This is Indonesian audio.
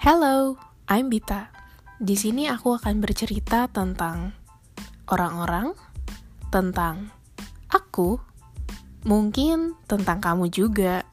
Hello, I'm Bita. Di sini aku akan bercerita tentang orang-orang, tentang aku, mungkin tentang kamu juga.